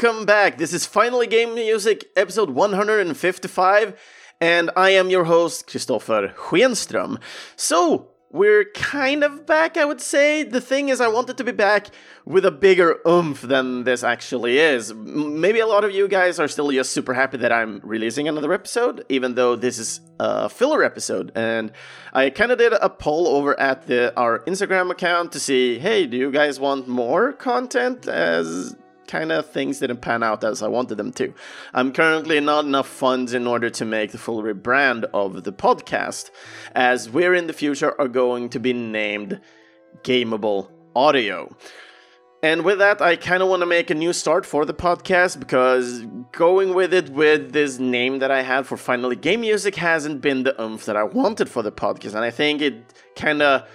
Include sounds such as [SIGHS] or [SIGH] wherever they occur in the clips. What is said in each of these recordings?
welcome back. This is Finally Game Music, episode 155, and I am your host, Christopher Schenström. So, we're kind of back, I would say. The thing is, I wanted to be back with a bigger oomph than this actually is. Maybe a lot of you guys are still just super happy that I'm releasing another episode, even though this is a filler episode. And I kind of did a poll over at the, our Instagram account to see, hey, do you guys want more content as kind of things didn't pan out as I wanted them to. I'm currently not enough funds in order to make the full rebrand of the podcast, as we're in the future are going to be named Gameable Audio. And with that, I kind of want to make a new start for the podcast because going with it with this name that I had for Finally Game Music hasn't been the oomph that I wanted for the podcast. And I think it kind of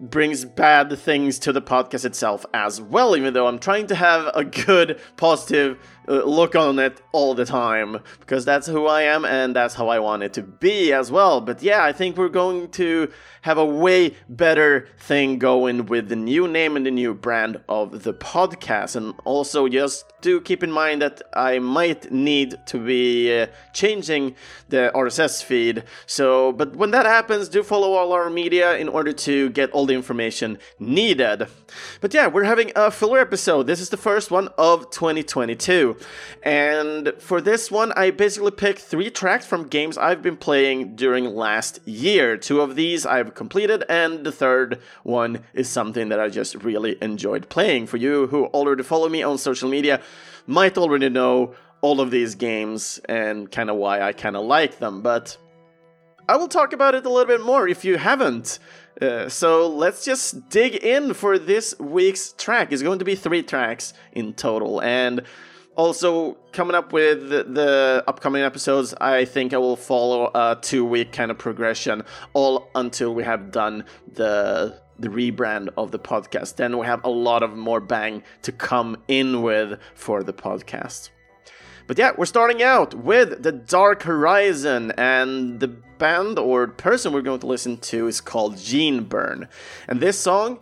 brings bad things to the podcast itself as well, even though I'm trying to have a good, positive uh, look on it all the time, because that's who I am and that's how I want it to be as well. But yeah, I think we're going to have a way better thing going with the new name and the new brand of the podcast. And also, just do keep in mind that I might need to be uh, changing the RSS feed. So, but when that happens, do follow all our media in order to get all the information needed. But yeah, we're having a filler episode. This is the first one of 2022. And for this one, I basically picked three tracks from games I've been playing during last year. Two of these I've completed, and the third one is something that I just really enjoyed playing. For you who already follow me on social media, might already know all of these games and kind of why I kind of like them, but I will talk about it a little bit more if you haven't. Uh, so let's just dig in for this week's track. It's going to be three tracks in total, and also, coming up with the, upcoming episodes, I think I will follow a two week kind of progression, all until we have done the the rebrand of the podcast. Then we have a lot of more bang to come in with for the podcast. But yeah, we're starting out with the Dark Horizon, and the band or person we're going to listen to is called Jinburn. And this song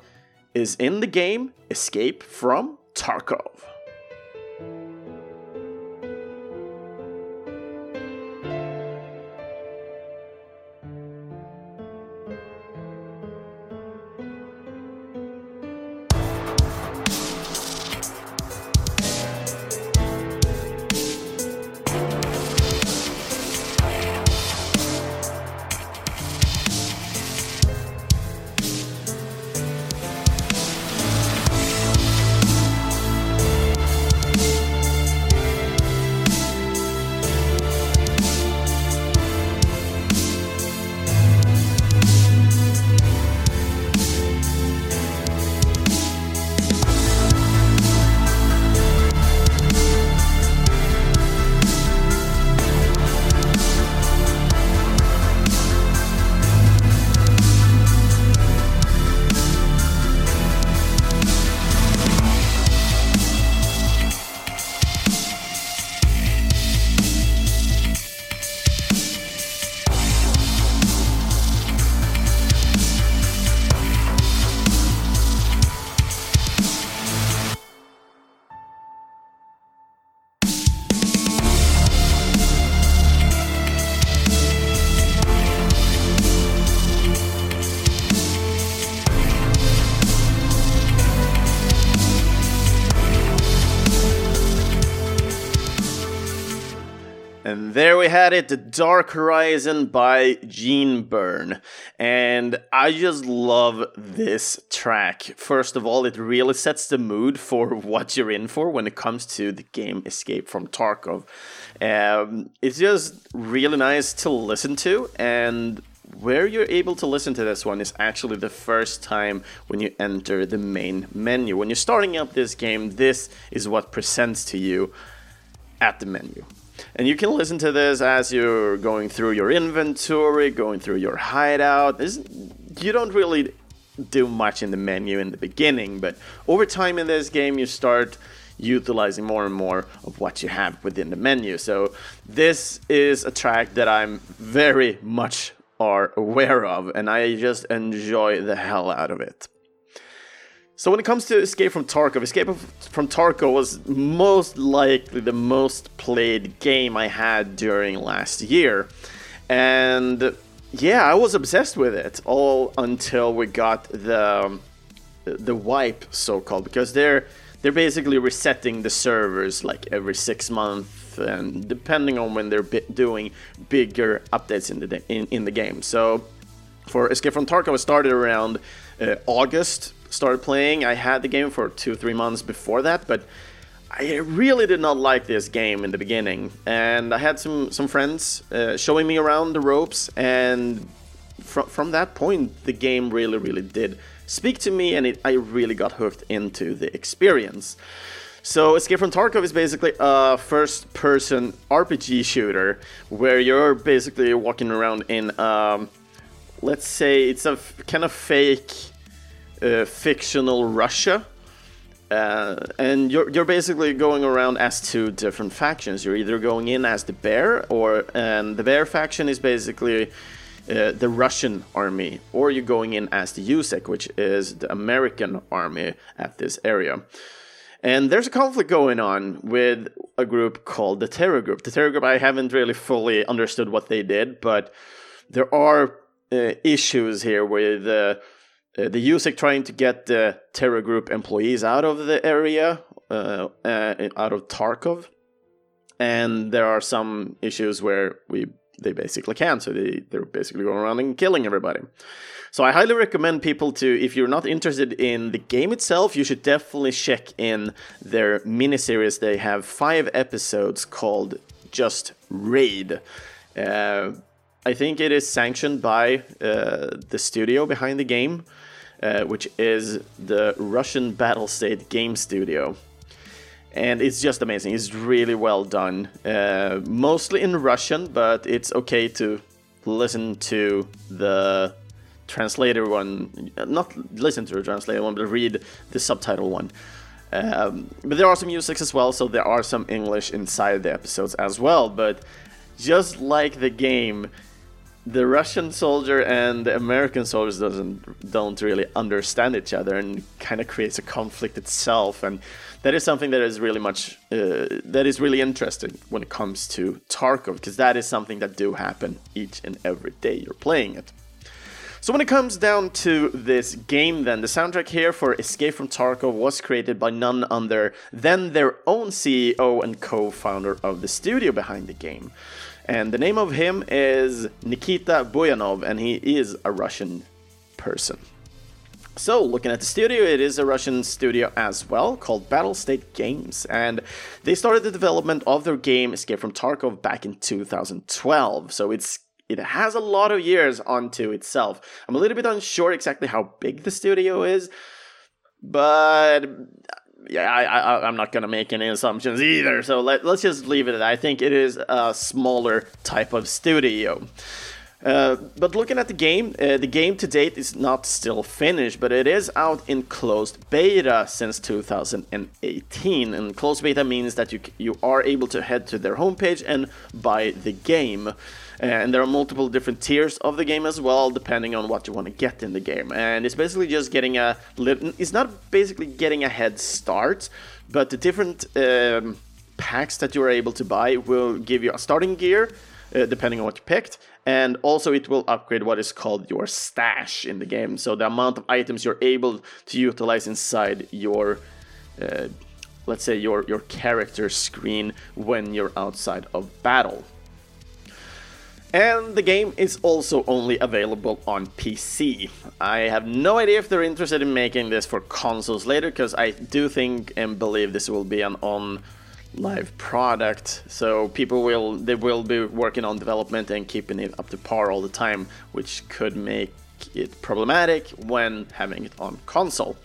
is in the game Escape from Tarkov. Had it, The Dark Horizon by Jinburn. And I just love this track. First of all, it really sets the mood for [LAUGHS] what you're in for when it comes to the game Escape from Tarkov. Um, it's just really nice to listen to, and where you're able to listen to this one is actually the first time when you enter the main menu. When you're starting up this game, this is what presents to you at the menu. And you can listen to this as you're going through your inventory, going through your hideout. This, you don't really do much in the menu in the beginning, but over time in this game, you start utilizing more and more of what you have within the menu. So this is a track that I'm very much are aware of, and I just enjoy the hell out of it. So when it comes to Escape from Tarkov, Escape from Tarkov was most likely the most played game I had during last year. And yeah, I was obsessed with it all until we got the the wipe so called because they're they're basically resetting the servers like every 6 months and depending on when they're doing bigger updates in the in, in the game. So for Escape from Tarkov I started around uh, August started playing. I had the game for two, three months before that, but I really did not like this game in the beginning. And I had some some friends uh, showing me around the ropes, and from from that point, the game really, really did speak to me, and it, I really got hooked into the experience. So Escape from Tarkov is basically a first-person RPG shooter where you're basically walking around in, um, let's say, it's a kind of fake uh, fictional Russia. Uh, and you're, you're basically going around as two different factions. You're either going in as the bear, or and the bear faction is basically uh, the Russian army, or you're going in as the USEC, which is the American army at this area. And there's a conflict going on with a group called the Terror Group. The Terror Group, I haven't really fully understood what they did, but there are uh, issues here with uh, the USEC trying to get the terror group employees out of the area, uh, uh, out of Tarkov, and there are some issues where we they basically can, so they they're basically going around and killing everybody. So I highly recommend people to, if you're not interested in the game itself, you should definitely check in their miniseries. They have five episodes called Just Raid. Uh, I think it is sanctioned by uh, the studio behind the game. Uh, which is the Russian Battle State Game Studio. And it's just amazing. It's really well done. Uh, mostly in Russian, but it's okay to listen to the translator one. Not listen to the translator one, but read the subtitle one. Um, but there are some music as well, so there are some English inside the episodes as well. But just like the game, the Russian soldier and the American soldiers doesn't don't really understand each other and kind of creates a conflict itself and that is something that is really much uh, that is really interesting when it comes to Tarkov because that is something that do happen each and every day you're playing it. So when it comes down to this game then the soundtrack here for Escape from Tarkov was created by none other than their own CEO and co-founder of the studio behind the game. And the name of him is Nikita Buyanov, and he is a Russian person. So, looking at the studio, it is a Russian studio as well called Battlestate Games, and they started the development of their game Escape from Tarkov back in 2012. So it's it has a lot of years onto itself. I'm a little bit unsure exactly how big the studio is, but yeah, I, I, I'm not to make any assumptions either. So let, let's just leave it at that. I think it is a smaller type of studio. Uh, but looking at the game, uh, the game to date is not still finished, but it is out in closed beta since 2018. And closed beta means that you you are able to head to their homepage and buy the game. And there are multiple different tiers of the game as well, depending on what you want to get in the game. And it's basically just getting a it's not basically getting a head start, but the different um, packs that you are able to buy will give you a starting gear uh, depending on what you picked. And also, it will upgrade what is called your stash in the game. So, the amount of items you're able to utilize inside your, uh, let's say, your, your character screen when you're outside of battle. And the game is also only available on PC. I have no idea if they're interested in making this for consoles later, because I do think and believe this will be an on live product so people will they will be working on development and keeping it up to par all the time which could make it problematic when having it on console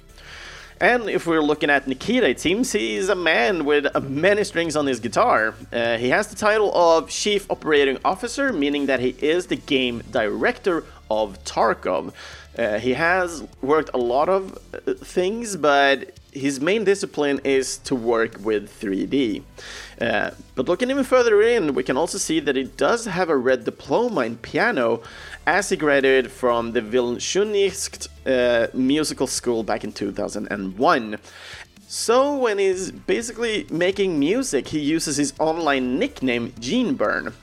and if we're looking at Nikita, it seems he's a man with many strings on his guitar. Uh, he has the title of Chief Operating Officer, meaning that he is the game director of Tarkov. Uh, he has worked a lot of uh, things, but his main discipline is to work with 3D. Uh, but looking even further in, we can also see that he does have a red diploma in piano as he graduated from the Vilnius uh, musical school back in 2001. So when he's basically making music, he uses his online nickname Jinburn.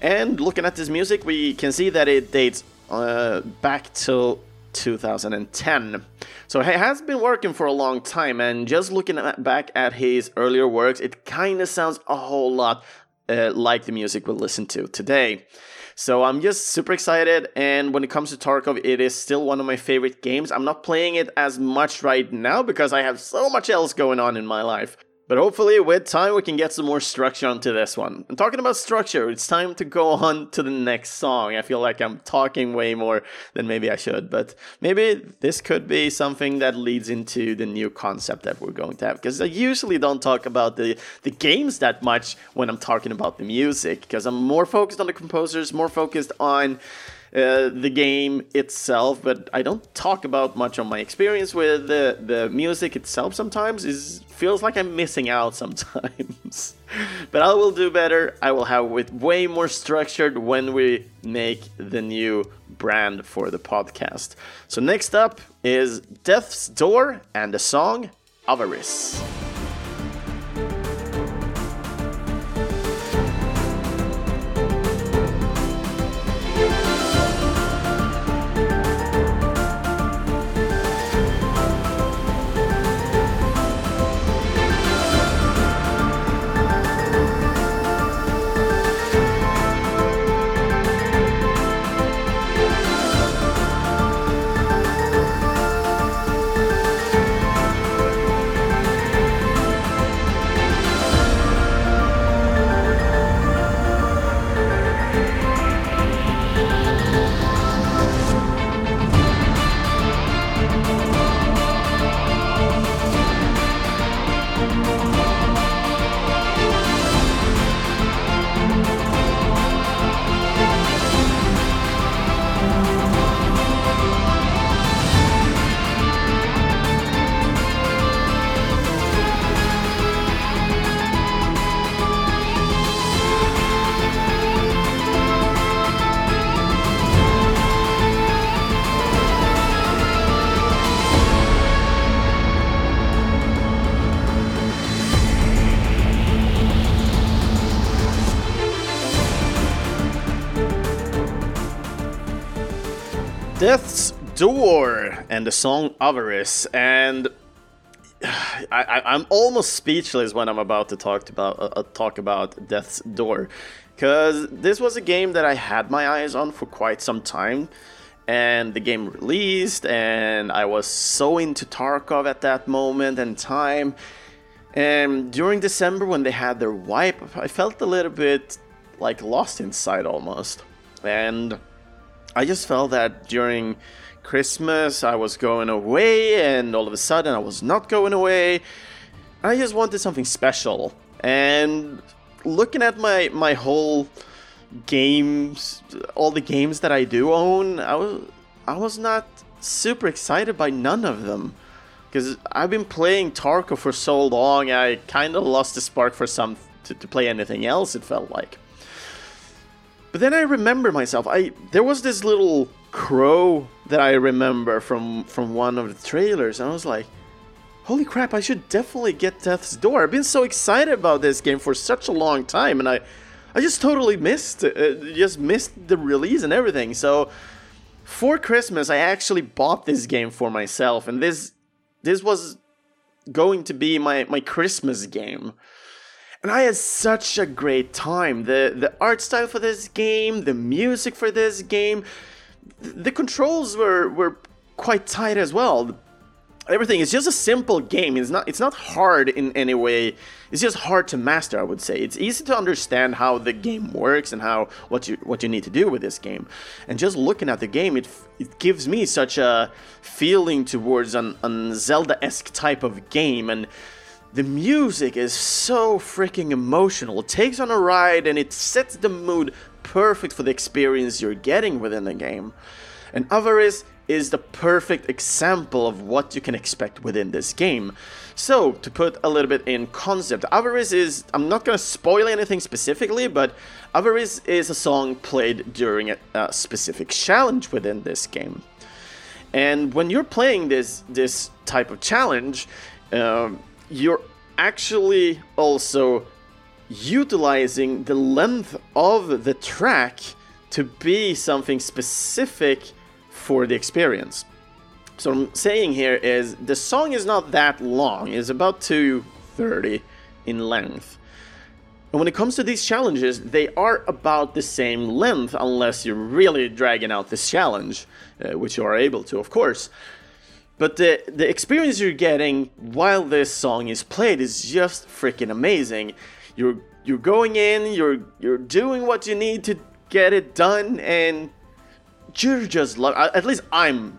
And looking at this music, we can see that it dates uh, back till 2010. So he has been working for a long time, and just looking at, back at his earlier works, it kind of sounds a whole lot uh, like the music we'll listen to today. So I'm just super excited, and when it comes to Tarkov, it is still one of my favorite games. I'm not playing it as much right now because I have so much else going on in my life. But hopefully, with time, we can get some more structure onto this one. And talking about structure, it's time to go [LAUGHS] on to the next song. I feel like I'm talking way more than maybe I should, but maybe this could be something that leads into the new concept that we're going to have. Because I usually don't talk about the, the games that much when I'm talking about the music, because I'm more focused on the composers, more focused on uh, the game itself, but I don't talk about much on my experience with the, the music itself sometimes. Is feels like I'm missing out [LAUGHS] sometimes. but I will do better. I will have it way more structured when we make the new brand for the podcast. So next up is Death's Door and the song Avarice. Door and the song Avarice. And [SIGHS] I, am almost speechless when I'm about to talk about uh, uh, talk about Death's Door, because this was a game that I had my eyes on for quite some time, and the game released, and I was so into Tarkov at that moment and time. And during December, when they had their wipe, I felt a little bit like lost inside almost, and I just felt that during Christmas I was going away, and all of a sudden I was not going away. I just wanted something special. And looking at my my whole games, all the games that I do own, I was I was not super excited by none of them. Because I've been playing Tarkov for so long, I kind of lost the spark for some to, to play anything else. It felt like. But then I remember myself. I there was this little crow that I remember from from one of the trailers, and I was like, "Holy crap! I should definitely get Death's Door." I've been so excited about this game for such a long time, and I I just totally missed uh, just missed the release and everything. So for Christmas, I actually bought this game for myself, and this this was going to be my my Christmas game. And I had such a great time. The the art style for this game, the music for this game, the controls were were quite tight as well. Everything is just a simple game. It's not it's not hard in any way. It's just hard to master, I would say. It's easy to understand how the game works and how what you what you need to do with this game. And just looking at the game, it it gives me such a feeling towards an, an Zelda-esque type of game and the music is so freaking emotional. It takes on a ride and it sets the mood perfect for the experience you're getting within the game. And Avarice is the perfect example of what you can expect within this game. So, to put a little bit in concept, Avarice is, I'm not gonna spoil anything specifically, but Avarice is a song played during a, a specific challenge within this game. And when you're playing this this type of challenge, um, you're actually also utilizing the length of the track to be something specific for the experience. So what I'm saying here is the song is not that long. It's about 230 in length. And when it comes to these challenges, they are about the same length unless you're really dragging out this challenge, uh, which you are able to, of course. But the the experience you're getting while this song is played is just freaking amazing. You're you're going in, you're you're doing what you need to get it done, and you're just love. At least I'm,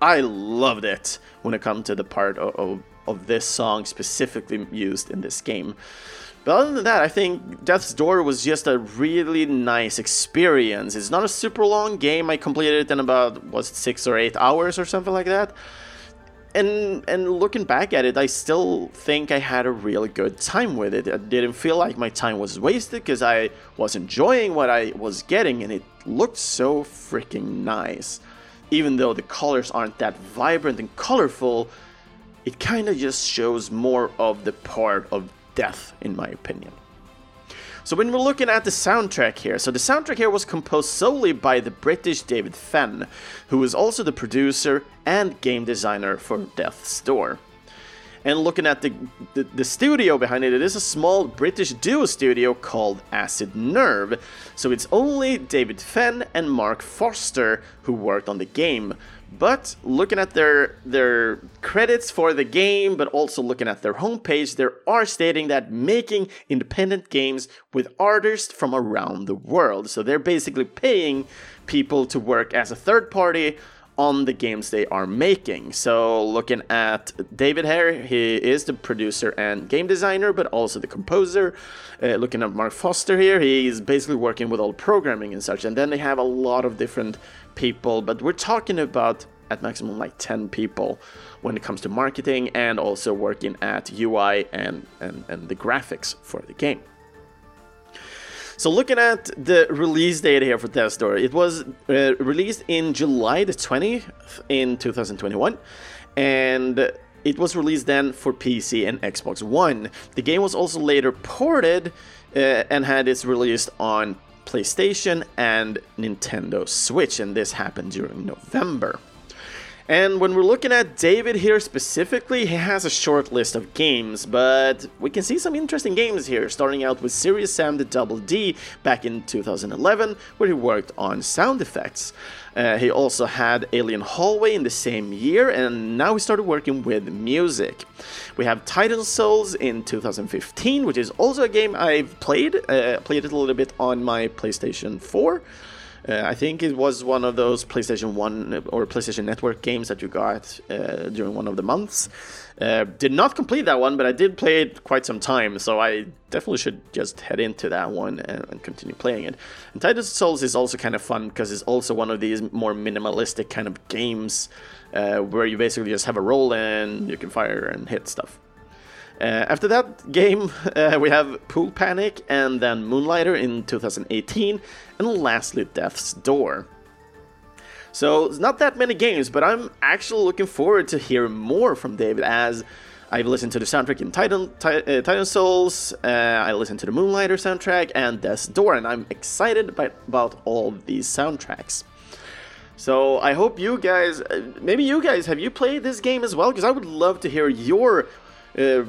I loved it when it comes to the part of, of of this song specifically used in this game. But other than that, I think Death's Door was just a really nice experience. It's not a super long game. I completed it in about was it six or eight hours or something like that. And and looking back at it, I still think I had a really good time with it. I didn't feel like my time was wasted because I was enjoying what I was getting, and it looked so freaking nice. Even though the colors aren't that vibrant and colorful, it kind of just shows more of the part of death, in my opinion. So when we're looking at the soundtrack here, so the soundtrack here was composed solely by the British David Fenn, who is also the producer and game designer for Death's Door. And looking at the, the, the, studio behind it, it is a small British duo studio called Acid Nerve. So it's only David Fenn and Mark Foster who worked on the game, but looking at their their credits for the game, but also looking at their homepage, they are stating that making independent games with artists from around the world. So they're basically paying people to work as a third party on the games they are making. So looking at David here, he is the producer and game designer, but also the composer. Uh, looking at Mark Foster here, he is basically working with all programming and such. And then they have a lot of different people, but we're talking about at maximum like 10 people when it comes to marketing and also working at UI and, and, and the graphics for the game. So looking at the release date here for Death's Door, it was uh, released in July the 20th in 2021 and it was released then for PC and Xbox One. The game was also later ported uh, and had its release on PlayStation and Nintendo Switch, and this happened during November. And when we're looking at David here specifically, he has a short list of games, but we can see some interesting games here, starting out with Serious Sam the Double D back in 2011, where he worked on sound effects. Uh, he also had Alien Hallway in the same year, and now he started working with music. We have Titan Souls in 2015, which is also a game I've played. Uh, played it a little bit on my PlayStation 4. Uh, I think it was one of those PlayStation 1 or PlayStation Network games that you got uh, during one of the months. Uh, did not complete that one, but I did play it quite some time, so I definitely should just head into that one and, and continue playing it. And Titan Souls is also kind of fun because it's also one of these more minimalistic kind of games uh, where you basically just have a roll and you can fire and hit stuff. Uh, after that game, [LAUGHS] uh, we have Pool Panic and then Moonlighter in 2018, and lastly Death's Door. So, it's not that many games, but I'm actually looking forward to hear more from David as I've listened to the soundtrack in Titan, uh, Titan Souls, uh, I listened to the Moonlighter soundtrack, and Death's Door, and I'm excited about, about all these soundtracks. So I hope you guys, uh, maybe you guys, have you played this game as well? Because I would love to hear your uh,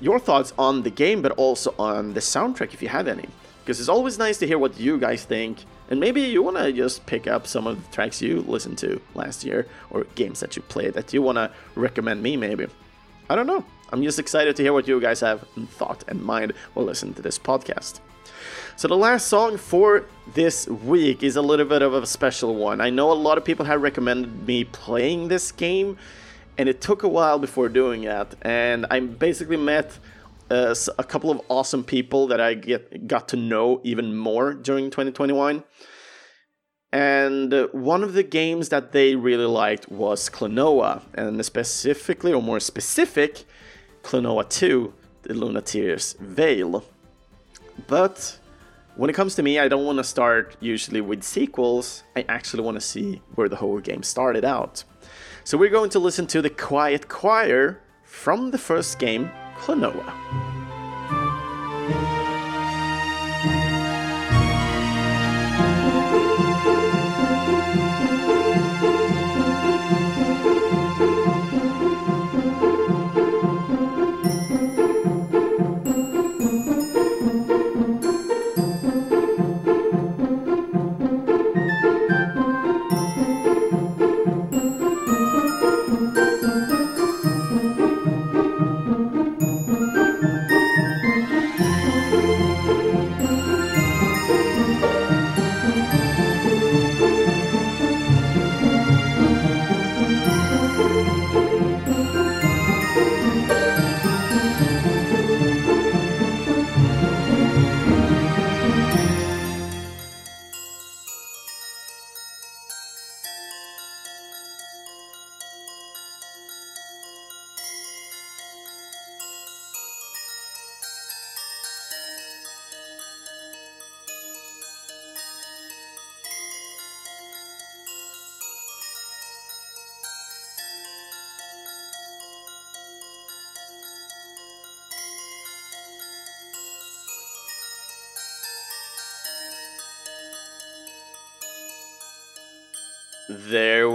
your thoughts on the game, but also on the soundtrack if you have any. Because it's always nice to hear what you guys think, and maybe you want to just pick up some of the tracks you listened to last year or games that you played that you want to recommend me, maybe. I don't know. I'm just excited to hear what you guys have in thought and mind while listening to this podcast. So, the last song for this week is a little bit of a special one. I know a lot of people have recommended me playing this game, and it took a while before doing that. And I basically met uh, a couple of awesome people that I get got to know even more during 2021. And uh, one of the games that they really liked was Klonoa, and specifically, or more specific, Klonoa 2, the Lunatea's Veil. But when it comes to me, I don't want to start usually with sequels. I actually want to see where the whole game started out. So we're going to listen to the Quiet Choir from the first game, Klonoa.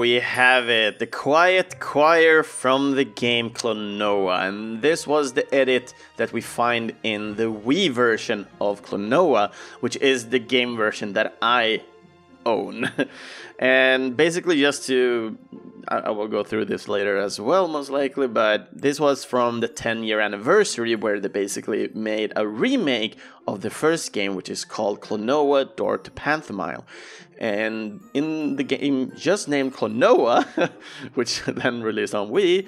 We have it, the Quiet Choir from the game Klonoa, and this was the edit that we find in the Wii version of Klonoa, which is the game version that I own. [LAUGHS] and basically, just to I, will go through this later as well, most likely, but this was from the 10 year anniversary where they basically made a remake of the first game, which is called Klonoa Door to Phantomile. And in the game just named Klonoa, [LAUGHS] which [LAUGHS] then released on Wii,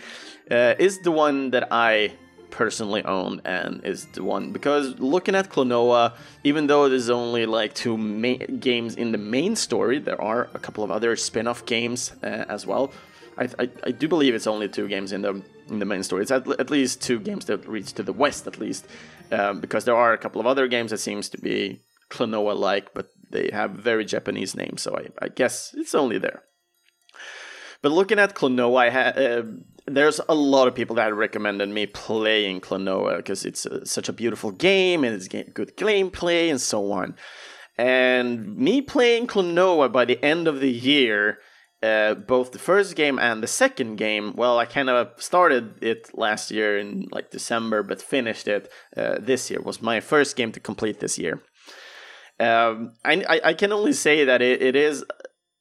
uh, is the one that I personally own and is the one because looking at Klonoa, even though there's only like two games in the main story, there are a couple of other spin-off games uh, as well. I, I, I, do believe it's only two games in the in the main story. It's at, at least two games that reach to the west, at least, um, because there are a couple of other games that seems to be Klonoa-like, but they have very Japanese names, so I, I guess it's only there. But looking at Klonoa, ha- uh, there's a lot of people that recommended me playing Klonoa because it's a, such a beautiful game and it's good gameplay and so on. And me playing Klonoa by the end of the year, uh, both the first game and the second game, well, I kind of started it last year in like December, but finished it uh, this year. was my first game to complete this year. Um, I, I can only say that it, it is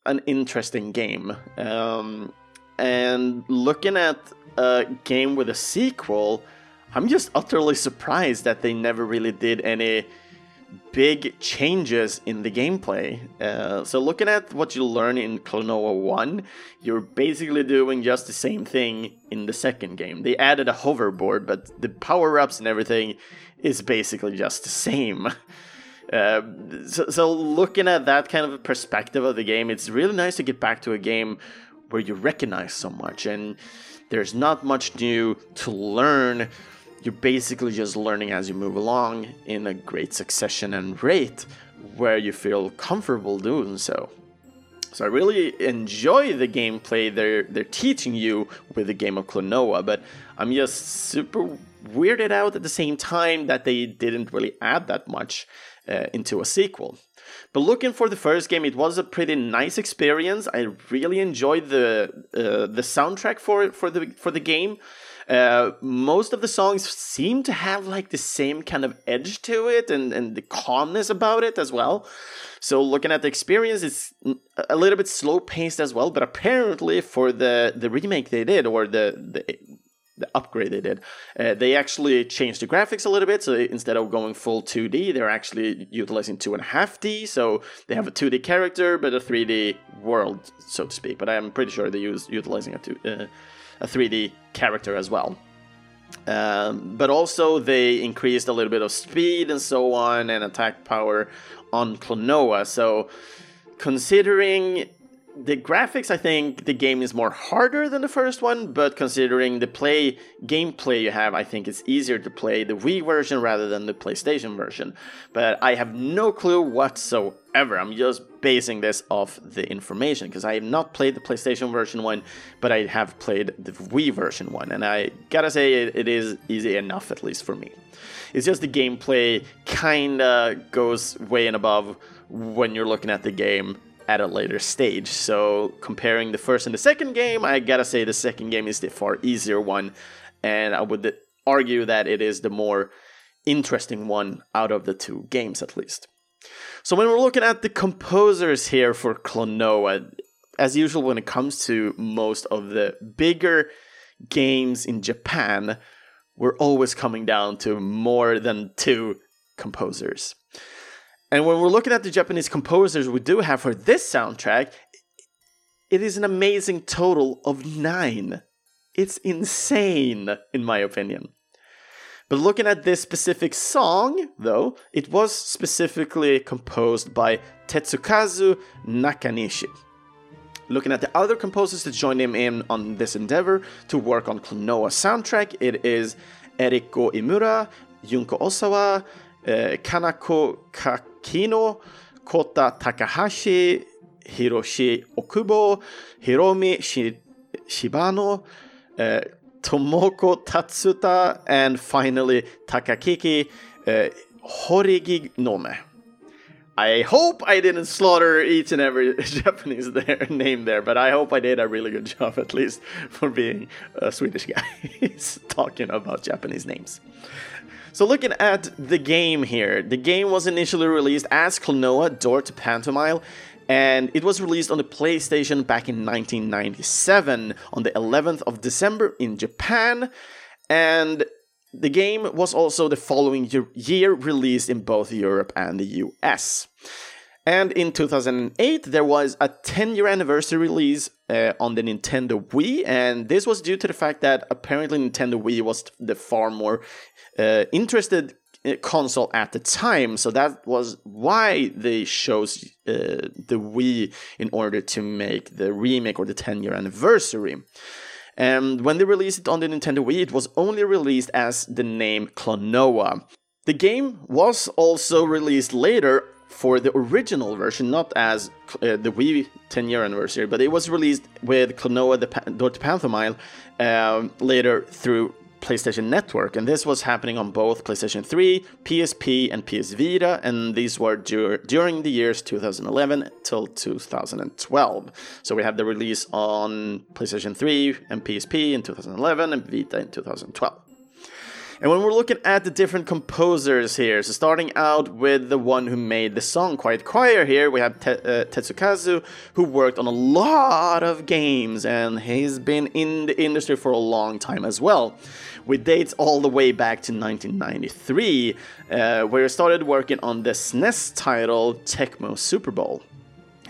an interesting game. Um, and looking at a game with a sequel, I'm just utterly surprised that they never really did any big changes in the gameplay. Uh, so, looking at what you learn in Klonoa 1, you're basically doing just the same thing in the second game. They added a hoverboard, but the power ups and everything is basically just the same. [LAUGHS] Uh, so, so, looking at that kind of perspective of the game, it's really nice to get back to a game where you recognize so much and there's not much new to learn. You're basically just learning as you move along in a great succession and rate where you feel comfortable doing so. So I really enjoy the gameplay they're they're teaching you with the game of Klonoa, but I'm just super weirded out at the same time that they didn't really add that much uh, into a sequel. But looking for the first game, it was a pretty nice experience. I really enjoyed the uh, the soundtrack for for the for the game. Uh, most of the songs seem to have like the same kind of edge to it and, and the calmness about it as well. So looking at the experience, it's a little bit slow paced as well. But apparently, for the the remake they did or the the the upgrade they did. Uh, they actually changed the graphics a little bit. So instead of going full 2D, they're actually utilizing 2.5D. So they have a 2D character, but a 3D world, so to speak. But I'm pretty sure they use utilizing a, two, uh, a 3D character as well. Um, but also they increased a little bit of speed and so on and attack power on Klonoa. So considering the graphics, I think the game is more harder than the first one, but considering the play gameplay you have, I think it's easier to play the Wii version rather than the PlayStation version. But I have no clue whatsoever. I'm just basing this off the information because I have not played the PlayStation version one, but I have played the Wii version one, and I gotta say it, it is easy enough at least for me. It's just the gameplay kinda goes way and above when you're looking at the game at a later stage. So comparing the first and the second game, I gotta say the second game is the far easier one, and I would argue that it is the more interesting one out of the two games at least. So when we're looking at the composers here for Klonoa, as usual when it comes to most of the bigger games in Japan, we're always coming down to more than two composers. And when we're looking at the Japanese composers we do have for this soundtrack, it is an amazing total of nine. It's insane, in my opinion. But looking at this specific song, though, it was specifically composed by Tetsukazu Nakanishi. Looking at the other composers that joined him in on this endeavor to work on Klonoa soundtrack, it is Eriko Imura, Junko Ozawa, uh, Kanako Kakino, Kota Takahashi, Hiroshi Okubo, Hiromi Shibano, uh, Tomoko Tatsuta, and finally Takakiki uh, Horigi Nome. I hope I didn't slaughter each and every [LAUGHS] Japanese there, name there, but I hope I did a really good job at least for being a Swedish guy [LAUGHS] talking about Japanese names. So looking at the game here, the game was initially released as Klonoa Door to Phantomile, and it was released on the PlayStation back in 1997 on the 11th of December in Japan, and the game was also the following year released in both Europe and the US. And in 2008, there was a 10 year anniversary release uh, on the Nintendo Wii, and this was due to the fact that apparently Nintendo Wii was the far more uh, interested uh, console at the time, so that was why they chose uh, the Wii in order to make the remake or the 10 year anniversary. And when they released it on the Nintendo Wii, it was only released as the name Klonoa. The game was also released later for the original version, not as uh, the Wii 10 year anniversary, but it was released with Klonoa the pa- Door to um, later through PlayStation Network, and this was happening on both PlayStation 3, PSP, and PS Vita, and these were dur- during the years 2011 till 2012. So we have the release on PlayStation 3 and PSP in 2011 and Vita in 2012. And when we're looking at the different composers here, so starting out with the one who made the song Quiet Choir here, we have Te- uh, Tetsukazu, who worked on a lot of games, and he's been in the industry for a long time as well, with dates all the way back to 1993, uh, where he started working on the SNES title Tecmo Super Bowl.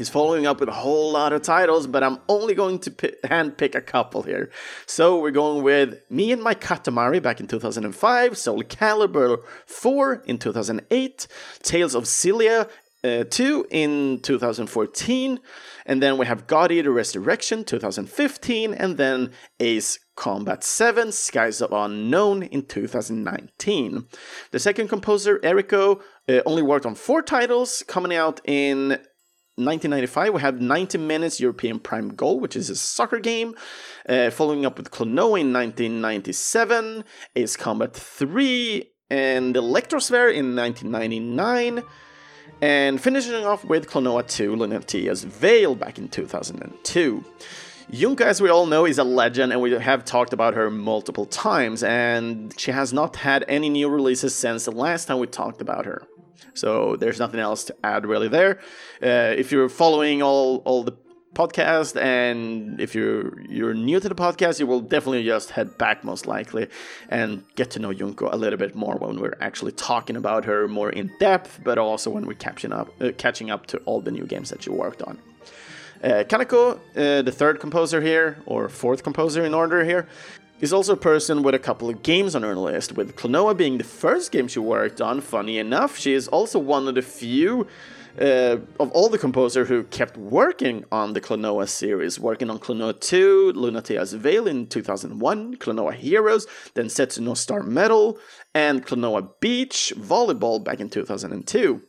He's following up with a whole lot of titles, but I'm only going to p- handpick a couple here. So we're going with Me and My Katamari back in 2005, Soul Calibur 4 in 2008, Tales of Xillia uh, 2 in 2014, and then we have God Eater Resurrection 2015, and then Ace Combat 7 Skies of Unknown in 2019. The second composer, Eriko, uh, only worked on four titles, coming out in 1995, we have 90 Minutes European Prime Goal, which is a soccer game. Uh, following up with Klonoa in 1997, Ace Combat 3, and Electrosphere in 1999. And finishing off with Klonoa 2, Lunatea's Veil back in 2002. Junko, as we all know, is a legend, and we have talked about her multiple times, and she has not had any new releases since the last time we talked about her. So there's nothing else to add really there. Uh, if you're following all all the podcast and if you're you're new to the podcast you will definitely just head back most likely and get to know Junko a little bit more when we're actually talking about her more in depth but also when we're catching up uh, catching up to all the new games that you worked on uh, Kanako, uh, the third composer here, or fourth composer in order here, is also a person with a couple of games on her list, with Klonoa being the first game she worked on. Funny enough, she is also one of the few uh, of all the composer who kept working on the Klonoa series, working on Klonoa 2, Lunatea's Veil in 2001, Klonoa Heroes, then Setsuno Star Medal, and Klonoa Beach Volleyball back in 2002.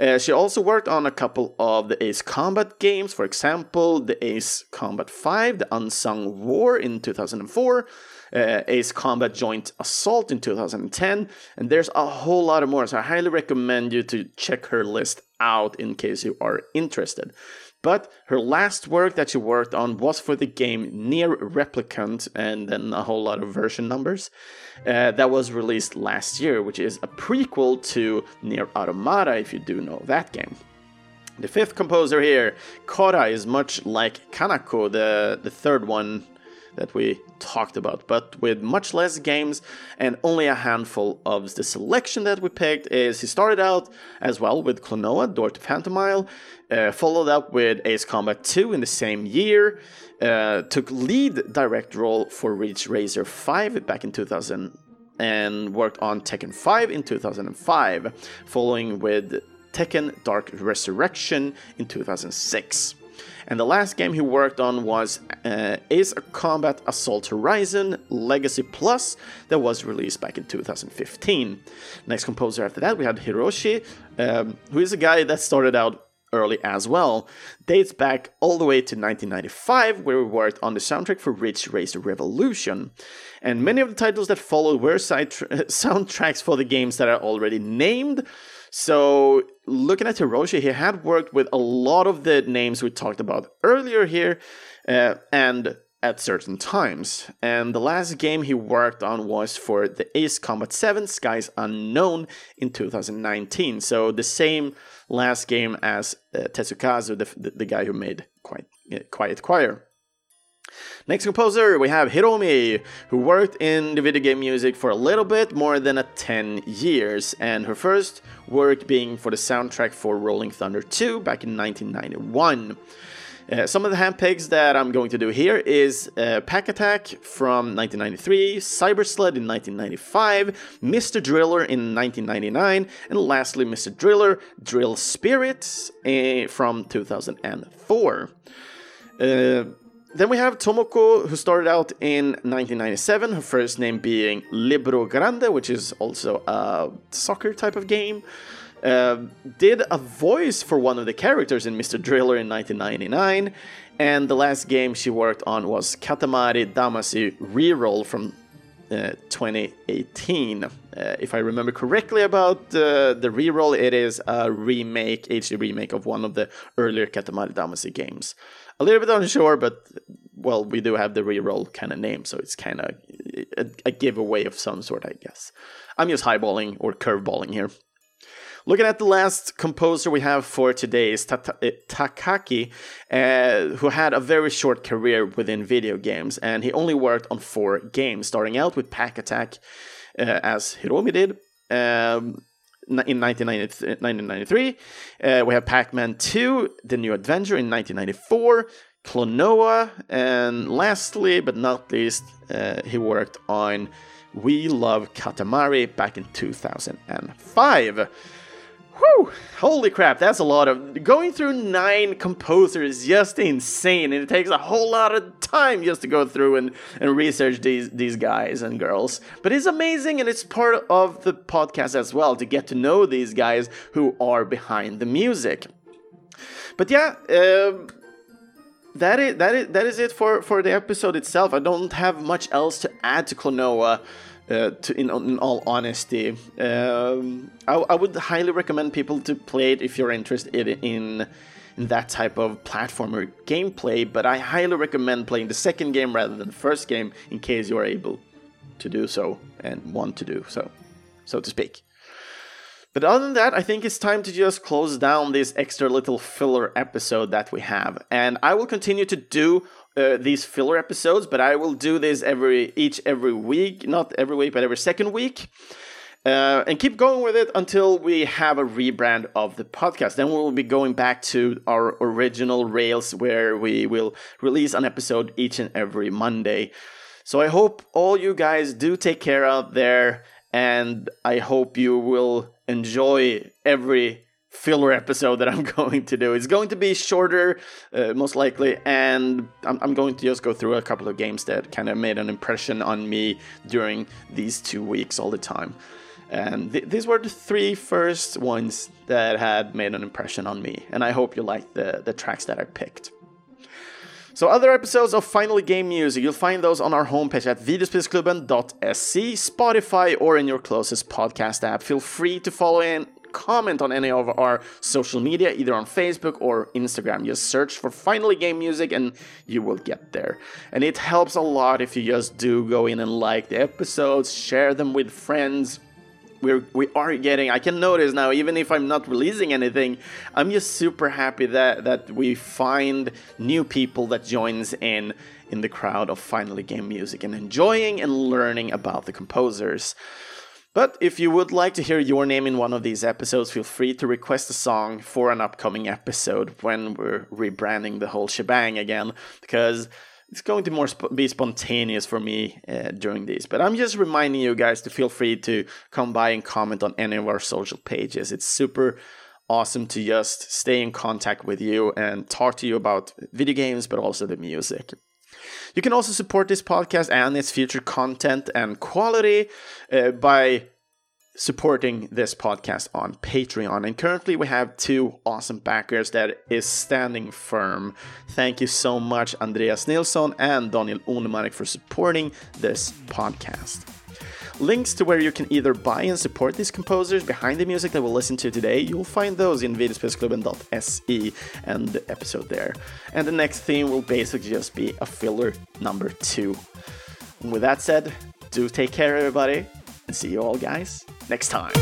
Uh, she also worked on a couple of the Ace Combat games, for example, the Ace Combat 5, The Unsung War in 2004, uh, Ace Combat Joint Assault in 2010, and there's a whole lot of more. So I highly recommend you to check her list out in case you are interested. But her last work that she worked on was for the game NieR Replicant, and then a whole lot of version numbers. Uh, that was released last year, which is a prequel to NieR Automata, if you do know that game. The fifth composer here, Kora, is much like Kanako, the, the third one that we talked about, but with much less games and only a handful of the selection that we picked is he started out as well with Klonoa, Door to Phantomile, uh, followed up with Ace Combat 2 in the same year, uh, took lead direct role for Ridge Racer 5 back in 2000 and worked on Tekken 5 in 2005, following with Tekken Dark Resurrection in 2006. And the last game he worked on was uh, Ace Combat Assault Horizon Legacy Plus that was released back in 2015. Next composer after that we had Hiroshi, um, who is a guy that started out early as well, dates back all the way to 1995, where we worked on the soundtrack for Ridge Racer Revolution. And many of the titles that followed were [LAUGHS] soundtracks for the games that are already named, so, looking at Hiroshi, he had worked with a lot of the names we talked about earlier here, uh, and at certain times. And the last game he worked on was for the Ace Combat 7 Skies Unknown in 2019. So, the same last game as uh, Tetsukazu, the, the, the, guy who made Quiet, uh, Quiet Choir. Next composer, we have Hiromi, who worked in the video game music for a little bit more than a 10 years, and her first work being for the soundtrack for Rolling Thunder 2 back in 1991. Uh, some of the handpicks that I'm going to do here is uh, Pac-Attack from 1993, Cyber Sled in 1995, Mr. Driller in 1999, and lastly Mr. Driller Drill Spirits uh, from 2004. Then we have Tomoko, who started out in 1997, her first name being Libero Grande, which is also a soccer type of game. Uh, did a voice for one of the characters in Mr. Driller in 1999, and the last game she worked on was Katamari Damacy Reroll from uh, 2018. Uh, if I remember correctly about uh, the reroll, it is a remake, HD remake of one of the earlier Katamari Damacy games a little bit unsure, but well, we do have the reroll kind of name, so it's kind of a, a, giveaway of some sort, I guess. I'm just highballing or curveballing here. Looking at the last composer we have for today is uh, Takaki, uh, who had a very short career within video games, and he only worked on four games, starting out with Pac-Attack, uh, as Hiromi did. Um, in 1993. Uh, we have Pac Man 2, The New Adventure in 1994, Klonoa, and lastly but not least, uh, he worked on We Love Katamari back in 2005. Whew! Holy crap, that's a lot of. Going through nine composers is just insane, and it takes a whole lot of time just to go through and, and research these, these guys and girls. But it's amazing, and it's part of the podcast as well to get to know these guys who are behind the music. But yeah, uh, that is that is that is it for for the episode itself. I don't have much else to add to Klonoa. Uh, to, in, in, all honesty, um, I, I, would highly recommend people to play it if you're interested in, in that type of platformer gameplay. But I highly recommend playing the second game rather than the first game in case you are able to do so and want to do so, so to speak. But other than that, I think it's time to just close down this extra little filler episode that we have. And I will continue to do uh, these filler episodes, but I will do this every each every week, not every week, but every second week. Uh, and keep going with it until we have a rebrand of the podcast. Then we will be going back to our original rails where we will release an episode each and every Monday. So I hope all you guys do take care out there, and I hope you will enjoy every filler episode that I'm [LAUGHS] going to do. It's going to be shorter, uh, most likely, and I'm, I'm, going to just go through a couple of games that kind of made an impression on me during these two weeks all the time. And th- these were the three first ones that had made an impression on me, and I hope you like the, the tracks that I picked. So other episodes of Finally Game Music, you'll find those on our homepage at videospelsklubben.se, Spotify, or in your closest podcast app. Feel free to follow in comment on any of our social media, either on Facebook or Instagram. Just search for Finally Game Music and you will get there. And it helps a lot if you just do go in and like the episodes, share them with friends. We're, we are getting, I can notice now, even if I'm not releasing anything, I'm just super happy that, that we find new people that joins in in the crowd of Finally Game Music and enjoying and learning about the composers. But if you would like to hear your name in one of these episodes, feel free to request a song for an upcoming episode when we're rebranding the whole shebang again, because it's going to more sp- be spontaneous for me uh, during these. But I'm just reminding you guys to feel free to come by and comment on any of our social pages. It's super awesome to just stay in contact with you and talk to you about video games, but also the music. You can also support this podcast and its future content and quality uh, by supporting this podcast on Patreon. And currently we have two awesome backers that is standing firm. Thank you so much, Andreas Nilsson and Daniel Onemark, for supporting this podcast. Links to where you can either buy and support these composers behind the music that we'll listen to today, you'll find those in videospelsklubben.se and the episode there. And the next theme will basically just be a filler number two. And with that said, do take care, everybody, and see you all guys next time.